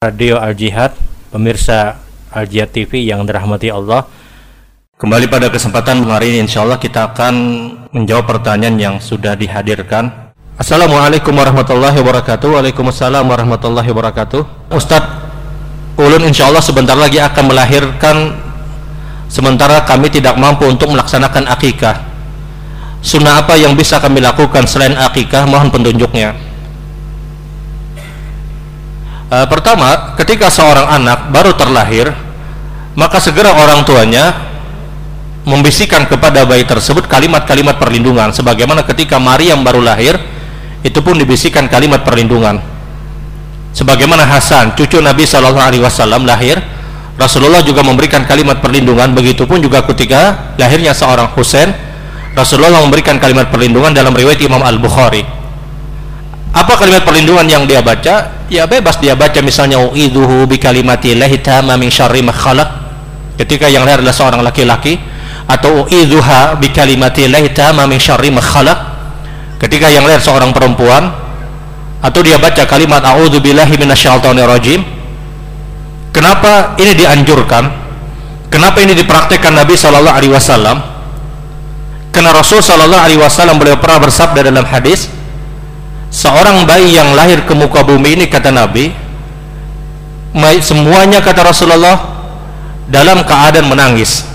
Radio Al Jihad, pemirsa Al Jihad TV yang dirahmati Allah. Kembali pada kesempatan hari ini insya Allah kita akan menjawab pertanyaan yang sudah dihadirkan. Assalamualaikum warahmatullahi wabarakatuh. Waalaikumsalam warahmatullahi wabarakatuh. Ustadz Ulun insya Allah sebentar lagi akan melahirkan sementara kami tidak mampu untuk melaksanakan akikah. Sunnah apa yang bisa kami lakukan selain akikah? Mohon petunjuknya. Uh, pertama, ketika seorang anak baru terlahir, maka segera orang tuanya membisikkan kepada bayi tersebut kalimat-kalimat perlindungan. Sebagaimana ketika Maryam baru lahir itu pun dibisikkan kalimat perlindungan. Sebagaimana Hasan cucu Nabi Shallallahu Alaihi Wasallam lahir Rasulullah juga memberikan kalimat perlindungan. Begitupun juga ketika lahirnya seorang Husain Rasulullah memberikan kalimat perlindungan dalam riwayat Imam Al Bukhari apa kalimat perlindungan yang dia baca ya bebas dia baca misalnya uidhuhu bi kalimatillahi tamma min syarri ma khalaq. Ketika yang lahir adalah seorang laki-laki atau uidhuha bi kalimatillahi tamma min syarri ma khalaq. Ketika yang lahir seorang perempuan atau dia baca kalimat a'udzu billahi minasyaitonir rajim. Kenapa ini dianjurkan? Kenapa ini dipraktikkan Nabi sallallahu alaihi wasallam? Karena Rasul sallallahu alaihi wasallam beliau pernah bersabda dalam hadis seorang bayi yang lahir ke muka bumi ini kata Nabi semuanya kata Rasulullah dalam keadaan menangis.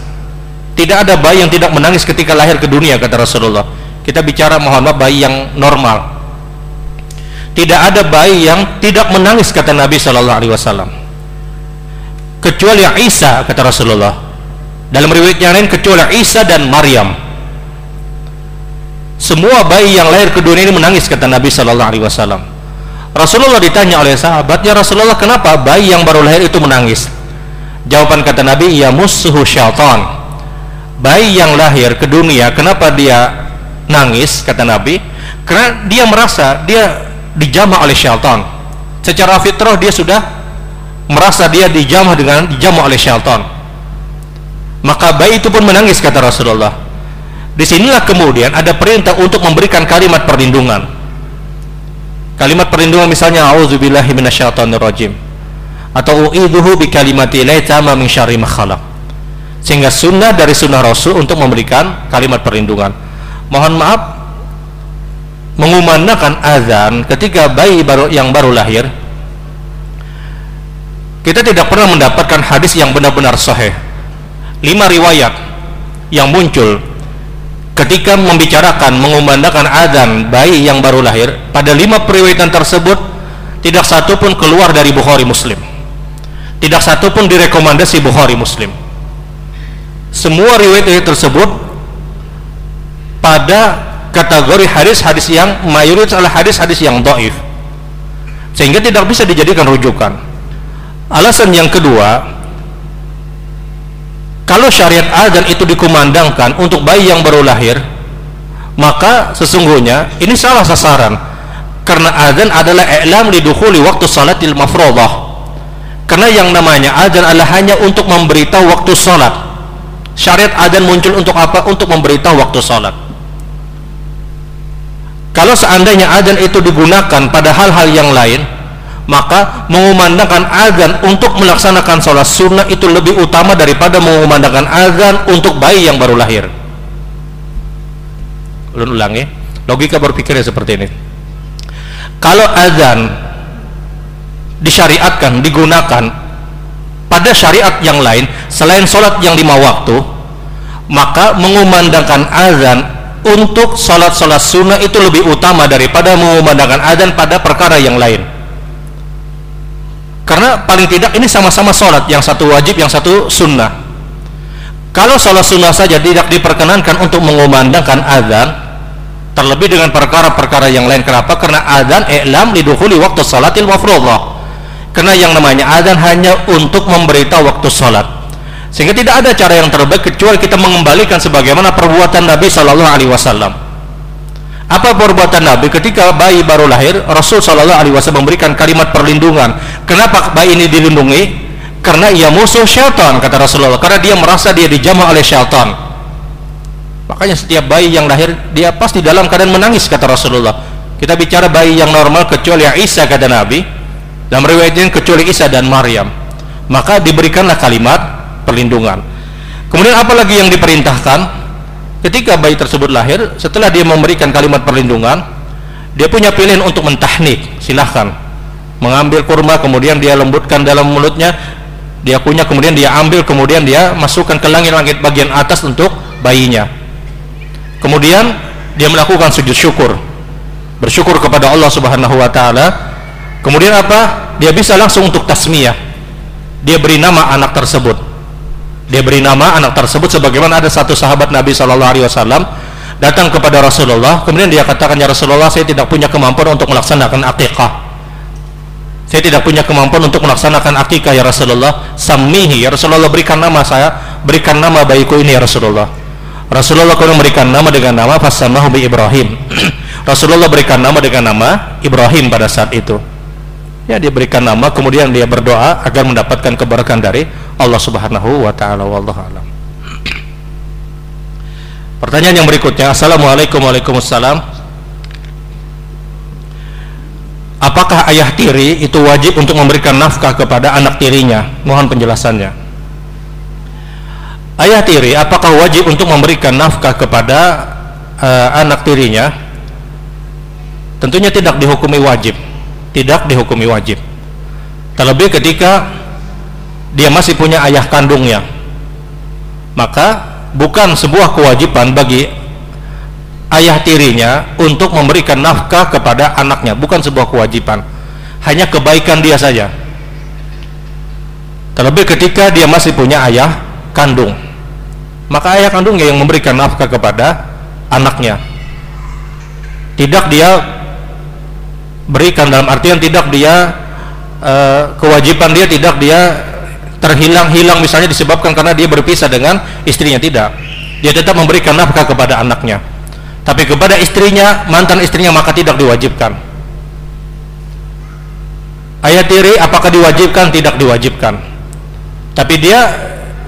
Tidak ada bayi yang tidak menangis ketika lahir ke dunia kata Rasulullah. Kita bicara mohon maaf bayi yang normal. Tidak ada bayi yang tidak menangis kata Nabi Shallallahu Alaihi Wasallam. Kecuali Isa kata Rasulullah. Dalam riwayat yang lain kecuali Isa dan Maryam semua bayi yang lahir ke dunia ini menangis kata Nabi Shallallahu Alaihi Wasallam. Rasulullah ditanya oleh sahabatnya Rasulullah kenapa bayi yang baru lahir itu menangis? Jawaban kata Nabi ya musuhu syaitan. Bayi yang lahir ke dunia kenapa dia nangis kata Nabi? Karena dia merasa dia dijamah oleh syaitan. Secara fitrah dia sudah merasa dia dijamah dengan dijamah oleh syaitan. Maka bayi itu pun menangis kata Rasulullah di sinilah kemudian ada perintah untuk memberikan kalimat perlindungan. Kalimat perlindungan misalnya auzubillahi minasyaitonirrajim atau uidhuhu bi kalimati la min syarri ma sehingga sunnah dari sunnah rasul untuk memberikan kalimat perlindungan. Mohon maaf mengumandangkan azan ketika bayi baru yang baru lahir kita tidak pernah mendapatkan hadis yang benar-benar sahih. Lima riwayat yang muncul ketika membicarakan mengumandangkan adzan bayi yang baru lahir pada lima periwayatan tersebut tidak satu pun keluar dari Bukhari Muslim. Tidak satu pun direkomendasi Bukhari Muslim. Semua riwayat tersebut pada kategori hadis-hadis yang mayoritas adalah hadis-hadis yang doif sehingga tidak bisa dijadikan rujukan. Alasan yang kedua kalau syariat azan itu dikumandangkan untuk bayi yang baru lahir maka sesungguhnya ini salah sasaran. Karena azan adalah i'lam lidukhuli waktu salatil mafrodah. Karena yang namanya azan adalah hanya untuk memberitahu waktu salat. Syariat azan muncul untuk apa? untuk memberitahu waktu salat. Kalau seandainya azan itu digunakan pada hal-hal yang lain maka mengumandangkan azan untuk melaksanakan sholat sunnah itu lebih utama daripada mengumandangkan azan untuk bayi yang baru lahir. Ulun ulangi logika berpikirnya seperti ini. Kalau azan disyariatkan digunakan pada syariat yang lain selain sholat yang lima waktu maka mengumandangkan azan untuk sholat-sholat sunnah itu lebih utama daripada mengumandangkan azan pada perkara yang lain karena paling tidak ini sama-sama sholat yang satu wajib yang satu sunnah. Kalau sholat sunnah saja tidak diperkenankan untuk mengumandangkan azan terlebih dengan perkara-perkara yang lain. Kenapa? karena azan i'lam lidukhuli waktu sholatil mafruḍah karena yang namanya azan hanya untuk memberitahu waktu sholat. Sehingga tidak ada cara yang terbaik kecuali kita mengembalikan sebagaimana perbuatan Nabi Shallallahu Alaihi Wasallam apa perbuatan Nabi ketika bayi baru lahir? Rasul Shallallahu Alaihi Wasallam memberikan kalimat perlindungan. Kenapa bayi ini dilindungi? Karena ia musuh syaitan kata Rasulullah. Karena dia merasa dia dijamah oleh syaitan. Makanya setiap bayi yang lahir dia pasti dalam keadaan menangis kata Rasulullah. Kita bicara bayi yang normal kecuali Isa kata Nabi. Dalam riwayat yang kecuali Isa dan Maryam. Maka diberikanlah kalimat perlindungan. Kemudian apalagi yang diperintahkan ketika bayi tersebut lahir setelah dia memberikan kalimat perlindungan dia punya pilihan untuk mentahnik. Silahkan. Mengambil kurma kemudian dia lembutkan dalam mulutnya. Dia punya kemudian dia ambil kemudian dia masukkan ke langit-langit bagian atas untuk bayinya. Kemudian dia melakukan sujud syukur. Bersyukur kepada Allah subhanahu wa ta'ala. Kemudian apa? dia bisa langsung untuk tasmiyah. Dia beri nama anak tersebut dia beri nama anak tersebut sebagaimana ada satu sahabat Nabi Shallallahu Alaihi Wasallam datang kepada Rasulullah. Kemudian dia katakan ya Rasulullah saya tidak punya kemampuan untuk melaksanakan akikah saya tidak punya kemampuan untuk melaksanakan akikah ya Rasulullah. Samihi ya Rasulullah berikan nama saya berikan nama bayiku ini ya Rasulullah. Rasulullah kemudian memberikan nama dengan nama Fasamahu bi Ibrahim. Rasulullah berikan nama dengan nama Ibrahim pada saat itu. Ya dia berikan nama kemudian dia berdoa agar mendapatkan keberkahan dari Allah subhanahu wa ta'ala wallahu alam. Pertanyaan yang berikutnya Assalamualaikum Waalaikumsalam apakah ayah tiri itu wajib untuk memberikan nafkah kepada anak tirinya? Mohon penjelasannya. Ayah tiri apakah wajib untuk memberikan nafkah kepada uh, anak tirinya? Tentunya tidak dihukumi wajib. Tidak dihukumi wajib. Terlebih ketika dia masih punya ayah kandungnya. Maka bukan sebuah kewajiban bagi ayah tirinya untuk memberikan nafkah kepada anaknya. Bukan sebuah kewajiban. Hanya kebaikan dia saja. Terlebih ketika dia masih punya ayah kandung. Maka ayah kandungnya yang memberikan nafkah kepada anaknya. Tidak dia berikan dalam artian tidak dia e, kewajiban dia tidak dia terhilang-hilang misalnya disebabkan karena dia berpisah dengan istrinya tidak. Dia tetap memberikan nafkah kepada anaknya. Tapi kepada istrinya mantan istrinya maka tidak diwajibkan. Ayat tiri apakah diwajibkan? Tidak diwajibkan. Tapi dia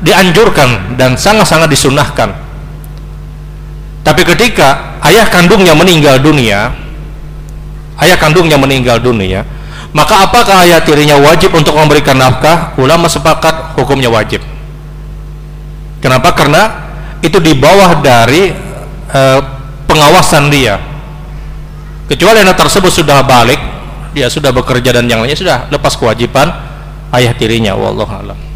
dianjurkan dan sangat-sangat disunahkan. Tapi ketika ayah kandungnya meninggal dunia ayah kandungnya meninggal dunia maka apakah ayah tirinya wajib untuk memberikan nafkah? Ulama sepakat hukumnya wajib. Kenapa? karena itu di bawah dari e, pengawasan dia. Kecuali anak tersebut sudah balik dia sudah bekerja dan yang lainnya sudah lepas kewajiban ayah tirinya wallahu alam